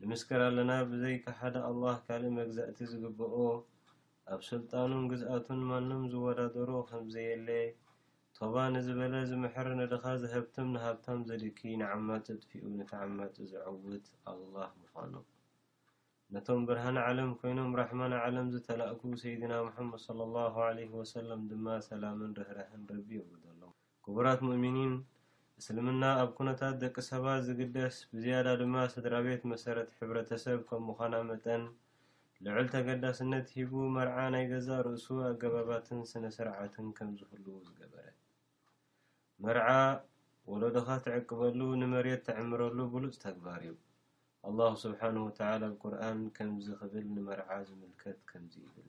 ንምስክር ኣለና ብዘይካ ሓደ ኣላህ ካልእ መግዛእቲ ዝግበኦ ኣብ ስልጣኑን ግዝኣቱን ማንም ዝወዳደሮ ከምዘየለ ቶባ ንዝበለ ዝምሕር ንድኻ ዘሀብትም ንሃብታም ዘድኪ ንዓማጺ ኣጥፊኡ ንተዓማጺ ዘዐውት ኣላህ ምዃኑ ነቶም ብርሃነ ዓለም ኮይኖም ራሕማን ዓለም ዝተላእኩ ሰይድና ሙሐመድ ሰለላሁ ዓለይሂ ወሰለም ድማ ሰላምን ርህራሀን ረቢ የውርደሎም ክቡራት ሙእሚኒን፣ እስልምና ኣብ ኩነታት ደቂ ሰባት ዝግደስ ብዝያዳ ድማ ስድራቤት መሰረት ሕብረተሰብ ከም ምዃና መጠን ልዑል ተገዳስነት ሂቡ መርዓ ናይ ገዛእ ርእሱ ኣገባባትን ስነ-ስርዓትን ከም ዝህልው ዝገበረ መርዓ ወለዶኻ ትዕቅበሉ ንመሬት ተዕምረሉ ብሉጽ ተግባር እዩ። ኣላሁ ስብሓነሁ ወተዓላ ኣብ ቁርኣን ከምዚ ክብል ንመርዓ ዝምልከት ከምዚ ይብል።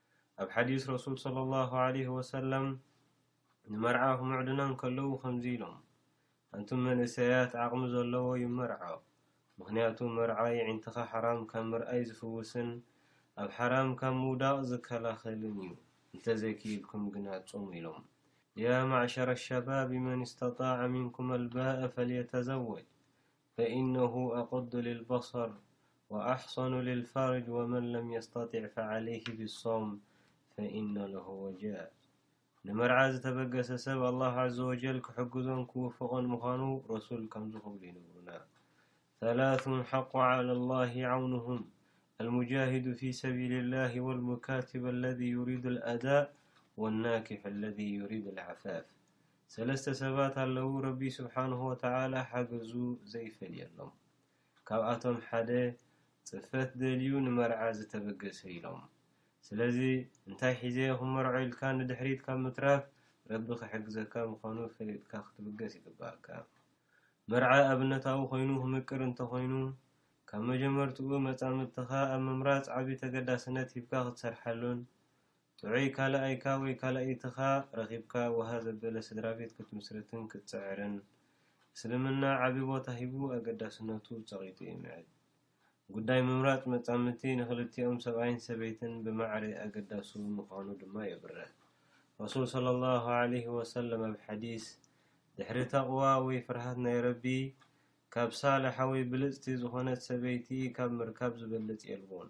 ኣብ ሓዲስ ረሱል ሰለሏሁ ዓለይሂ ወሰለም ንመርዓ ክምዕዱና እንከለዉ ከምዚ ኢሎም፣ ኣንቱም መንእሰያት ዓቕሚ ዘለዎ ይመርዖ፣ ምኽንያቱ ምርዓይ ኣዒንትኻ ሓራም ካብ ምርኣይ ዝፍውስን ኣብ ሓራም ካብ ምውዳቕ ዝከላኸልን እዩ፣ እንተዘይክኢልኩም ግና ጹሙ ኢሎም። ያ ማዕሸረ ሸባቢ መን እስተጣዐ ሚንኩም ኣልባእ ፈልየተዘወጅ፣ فإنه أقض للبصر وأحصن للفرج ومن لم يستطع فعليه بالصوم فإن له وجاء نمرعاز تبقس سب الله عز وجل كحقز كوفقا مخانو رسول كمزخ لينرنا ثلاث حق على الله عونهم المجاهد في سبيل الله والمكاتب الذي يريد الأداء والناكح الذي يريد العفاف ሰለስተ ሰባት ኣለዉ ረቢ ስብሓንሁ ወተዓላ ሓገዙ ዘይፈልየሎም። ካብኣቶም ሓደ ፅፈት ደልዩ ንመርዓ ዝተበገሰ ኢሎም። ስለዚ እንታይ ሒዘ ክመርዖ ኢልካ ንድሕሪት ካብ ምትራፍ ረቢ ክሕግዘካ ምዃኑ ፈሊጥካ ክትብገስ ይግበኣካ። መርዓ ኣብነታዊ ኮይኑ ክምቅር እንተኾይኑ ካብ መጀመርትኡ መፃምድትኻ ኣብ ምምራፅ ዓብዪ ተገዳስነት ሂብካ ክትሰርሓሉን ጥዑይ ካልኣይካ ወይ ካልኣይትኻ ረኺብካ ወሃ ዘበለ ስድራቤት ክትምስርትን ክትጽዕርን፣ እስልምና ዓቢ ቦታ ሂቡ ኣገዳስነቱ ጸቒጡ የምዕል። ጉዳይ ምምራጽ መጻምድቲ ንኽልቲኦም ሰብኣይን ሰበይትን ብማዕረ ኣገዳሱ ምዃኑ ድማ የብርህ። ረሱል ሰለላሁ ዓለይሂ ወሰለም ኣብ ሓዲስ፣ ድሕሪ ተቕዋ ወይ ፍርሃት ናይ ረቢ፣ ካብ ሳልሓ ወይ ብልጽቲ ዝኾነት ሰበይቲ ካብ ምርካብ ዝበልጽ የልቦን።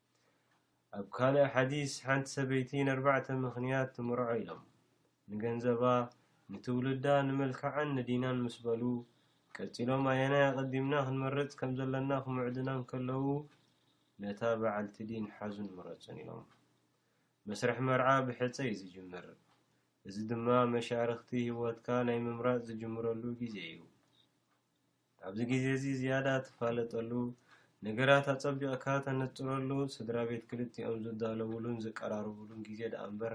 ኣብ ካልእ ሓዲስ ሓንቲ ሰበይቲ ነርባዕተ ምኽንያት ትምርዖ ኢሎም ንገንዘባ ንትውልዳ ንመልክዓን ንዲናን ምስ በሉ ቀጺሎም ኣየናይ ኣቐዲምና ክንመርጽ ከም ዘለና ክምዕዱና እንከለዉ ነታ በዓልቲ ዲን ሓዙን ምረጹን ኢሎም። መስርሕ መርዓ ብሕጸ እዩ ዝጅምር። እዚ ድማ መሻርኽቲ ህይወትካ ናይ ምምራጽ ዝጅምረሉ ግዜ እዩ። ኣብዚ ግዜ እዚ ዝያዳ ትፋለጠሉ፣ ነገራት ኣጸቢቕካ ተነጽረሉ፣ ስድራ ቤት ክልቲኦም ዝዳለዉሉን ዝቀራረቡሉን ግዜ ደኣ እምበር፣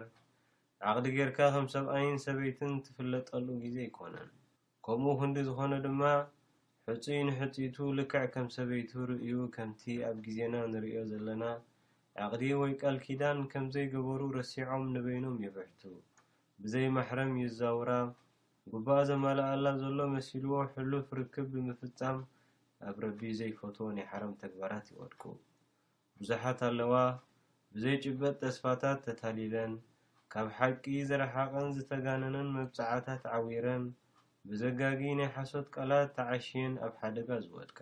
ዓቕዲ ጌርካ ከም ሰብኣይን ሰበይትን ትፍለጠሉ ግዜ ኣይኮነን። ከምኡ ክንዲ ዝኾነ ድማ፣ ሕጹይ ንሕጽይቱ ልክዕ ከም ሰበይቱ ርእዩ ከምቲ ኣብ ግዜና ንርእዮ ዘለና ዓቕዲ ወይ ቃል ኪዳን ከም ዘይገበሩ ረሲዖም ንበይኖም የብሕቱ፣ ብዘይ ማሕረም ይዛውራ፣ ጉባኣ ዘማልኣላ ዘሎ መሲልዎ ሕሉፍ ርክብ ብምፍጻም ኣብ ረቢ ዘይፈትዎ ናይ ሓራም ተግባራት ይወድቁ። ብዙሓት ኣለዋ ብዘይጭበጥ ተስፋታት ተታሊለን፣ ካብ ሓቂ ዝረሓቐን ዝተጋነነን መብጽዓታት ዓዊረን፣ ብዘጋግይ ናይ ሓሶት ቃላት ተዓሽየን ኣብ ሓደጋ ዝወድቃ።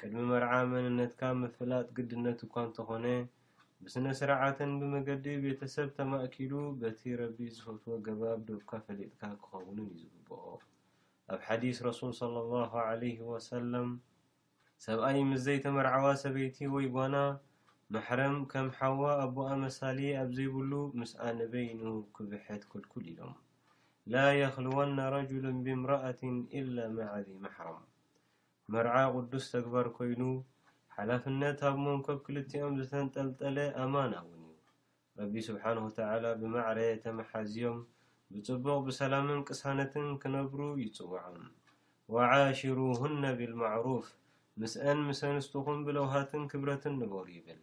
ቅድሚ መርዓ መንነትካ ምፍላጥ ግድነት እኳ እንተኾነ፣ ብስነ-ስርዓትን ብመገዲ ቤተሰብ ተማእኪሉ በቲ ረቢ ዝፈትዎ ገባብ ዶብካ ፈሊጥካ ክኸውንን እዩ ዝግብኦ። ኣብ ሓዲስ ረሱል ሰለላሁ ዓለይሂ ወሰለም፣ ሰብኣይ ምስ ዘይተመርዓዋ ሰበይቲ ወይ ጓና፣ ማሕረም፣ ከም ሓዋ ኣቦኣ መሳልዪ ኣብ ዘይብሉ ምስኣ ንበይኑ ክብሕት ክልኩል ኢሎም። ላ የኽልወነ ረጁሉን ቢምረኣቲን ኢላ መዓ ዚ ማሕረም። መርዓ ቅዱስ ተግባር ኮይኑ፣ ሓላፍነት ኣብ መንኮብ ክልቲኦም ዝተንጠልጠለ ኣማና እውን እዩ። ረቢ ስብሓነሁ ወተዓላ ብማዕረ ተመሓዝዮም ብጽቡቕ ብሰላምን ቅሳነትን ክነብሩ ይጽውዖም። ወዓሽሩሁነ ቢልማዕሩፍ፣ ምስእን ምስ ኣንስትኹም ብለውሃትን ክብረትን ንበሩ ይብል።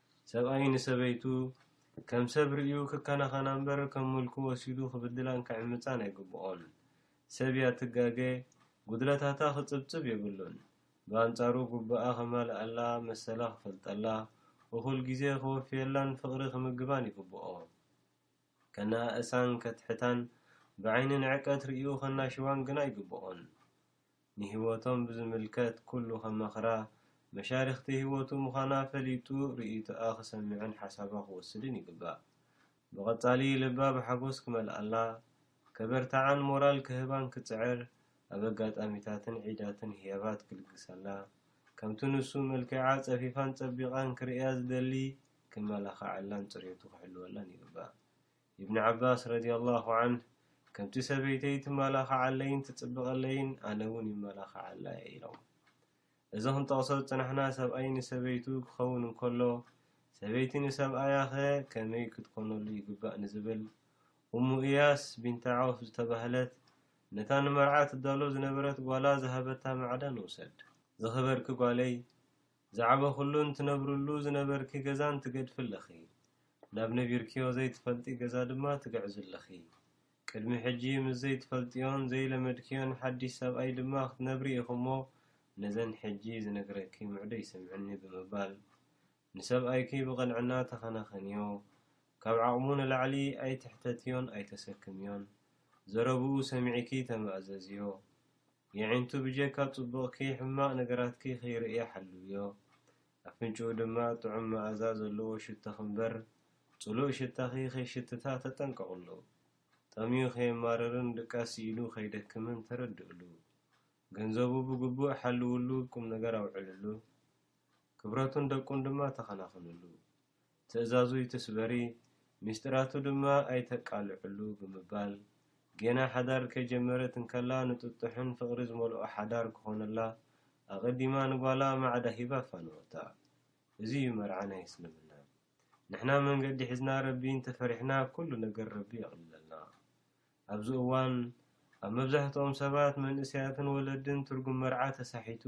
ሰብኣይ ንሰበይቱ ከም ሰብ ርእዩ ክከናኸና እምበር ከም ምልኩ ወሲዱ ክብድላን ክዕምጻን ኣይግብኦን። ሰብ እያ ትጋገ፣ ጉድለታታ ክጽብጽብ የብሉን። ብኣንጻሩ ጉብኣ ከማልኣላ፣ መሰላ ክፈልጠላ፣ እኹል ግዜ ከወፍየላን ፍቕሪ ክምግባን ይግብኦ። ከነኣእሳን ከትሕታን፣ ብዓይኒ ንዕቀት ርእዩ ከናሽዋን ግና ኣይግብኦን። ንህይወቶም ብዝምልከት ኩሉ ከማኽራ፣ መሻርኽቲ ህይወቱ ምዃና ፈሊጡ ርእይቶኣ ክሰምዕን ሓሳባ ክወስድን ይግባእ። ብቐጻሊ ልባ ብሓጎስ ክመልኣላ፣ ከበርትዓን ሞራል ክህባን ክጽዕር፣ ኣብ ኣጋጣሚታትን ዒዳትን ህያባት ክልግሰላ፣ ከምቲ ንሱ መልኪዓ ጸፊፋን ጸቢቓን ክርእያ ዝደሊ ክመላኻዓላን ጽሬቱ ክሕልወላን ይግባእ። ኢብን ዓባስ ረዲየላሁ ዓንህ ከምቲ ሰበይተይ ትመላኻዓለይን ትጽብቐለይን ኣነ እውን ይመላኻዓላ እየ ኢሎም። እዚ ክንጠቕሶ ዝጸናሕና ሰብኣይ ንሰበይቱ ክኸውን እንከሎ ሰበይቲ ንሰብኣያኸ ከመይ ክትኮነሉ ይግባእ ንዝብል እሙ እያስ ቢንተ ዓውፍ ዝተባህለት ነታ ንመርዓ ትዳሎ ዝነበረት ጓላ ዝሃበታ ማዕዳ ንውሰድ። ዝኸበርኪ ጓለይ ብዛዕባ ኩሉን ትነብርሉ ዝነበርኪ ገዛን ትገድፊ ኣለኺ። ናብ ነቢርክዮ ዘይትፈልጢ ገዛ ድማ ትግዕዙ ኣለኺ። ቅድሚ ሕጂ ምስ ዘይትፈልጥዮን ዘይለመድክዮን ሓዲሽ ሰብኣይ ድማ ክትነብሪ ኢኹ'ሞ ነዘን ሕጂ ዝነግረኪ ምዕዶይ ስምዕኒ ብምባል ንሰብኣይኪ ብቕንዕና ተኸናኸንዮ። ካብ ዓቕሙ ንላዕሊ ኣይትሕተትዮን ኣይተሰክምዮን። ዘረብኡ ሰሚዕኪ ተማእዘዝዮ። የዒንቱ ብጀካ ጽቡቕኪ ሕማቕ ነገራትኪ ክይርእያ ሓልውዮ። ኣፍንጭኡ ድማ ጥዑም መኣዛ ዘለዎ ሽቶኺ እምበር ጽሉእ ሽታኺ ከይሽትታ ተጠንቀቕሉ። ጠምዩ ከየማርርን ድቃስ ኢሉ ከይደክምን ተረድእሉ። ገንዘቡ ብግቡእ ሓልውሉ ቁምነገር ኣውዕልሉ። ክብረቱን ደቁን ድማ ተኸናኸንሉ። ትእዛዙ ይትስበሪ፣ ሚስጢራቱ ድማ ኣይተቃልዕሉ ብምባል፣ ጌና ሓዳር ከይጀመረት እንከላ ንጥጡሕን ፍቕሪ ዝመልኦ ሓዳር ክኾነላ ኣቐዲማ ንጓላ ማዕዳ ሂባ ኣፋነወታ። እዚ እዩ መርዓ ናይ እስልምና። ንሕና መንገዲ ሒዝና ረቢ እንተፈሪሕና ኩሉ ነገር ረቢ የቕልለልና። ኣብዚ እዋን ኣብ መብዛሕትኦም ሰባት፣ መንእሰያትን ወለድን፣ ትርጉም መርዓ ተሳሒቱ፣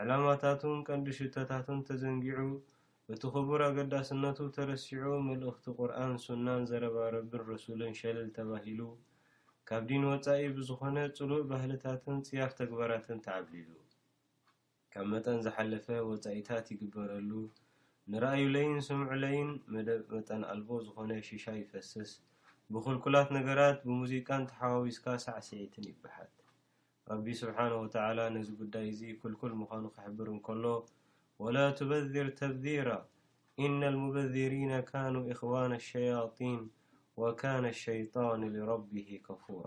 ዕላማታቱን ቀንዲ ሽቶታቱን ተዘንጊዑ፣ እቲ ክቡር ኣገዳስነቱ ተረሲዑ፣ መልእኽቲ ቁርኣን፣ ሱናን ዘረባ ረቢን ረሱልን ሸለል ተባሂሉ፣ ካብ ዲን ወጻኢ ብዝኾነ ጽሉእ ባህልታትን ጽያፍ ተግባራትን ተዓብሊሉ። ካብ መጠን ዝሓለፈ ወጻኢታት ይግበረሉ፣ ንረኣዩለይን ስምዑለይን መደብ መጠን ኣልቦ ዝኾነ ሺሻ ይፈስስ፣ ብኩልኩላት ነገራት ብሙዚቃን ተሓዋዊስካ ሳዕሲዒትን ይበሓት። ረቢ ስብሓነሁ ወተዓላ ነዚ ጉዳይ እዚ ኩልኩል ምዃኑ ክሕብር እንከሎ፣ ወላ ቱበዚር ተብዚራ፣ ኢነል ሙበዚሪነ ካኑ ኢኽዋነ ሸያጢን ወካነ ሸይጣኑ ሊረቢሂ ከፉራ፣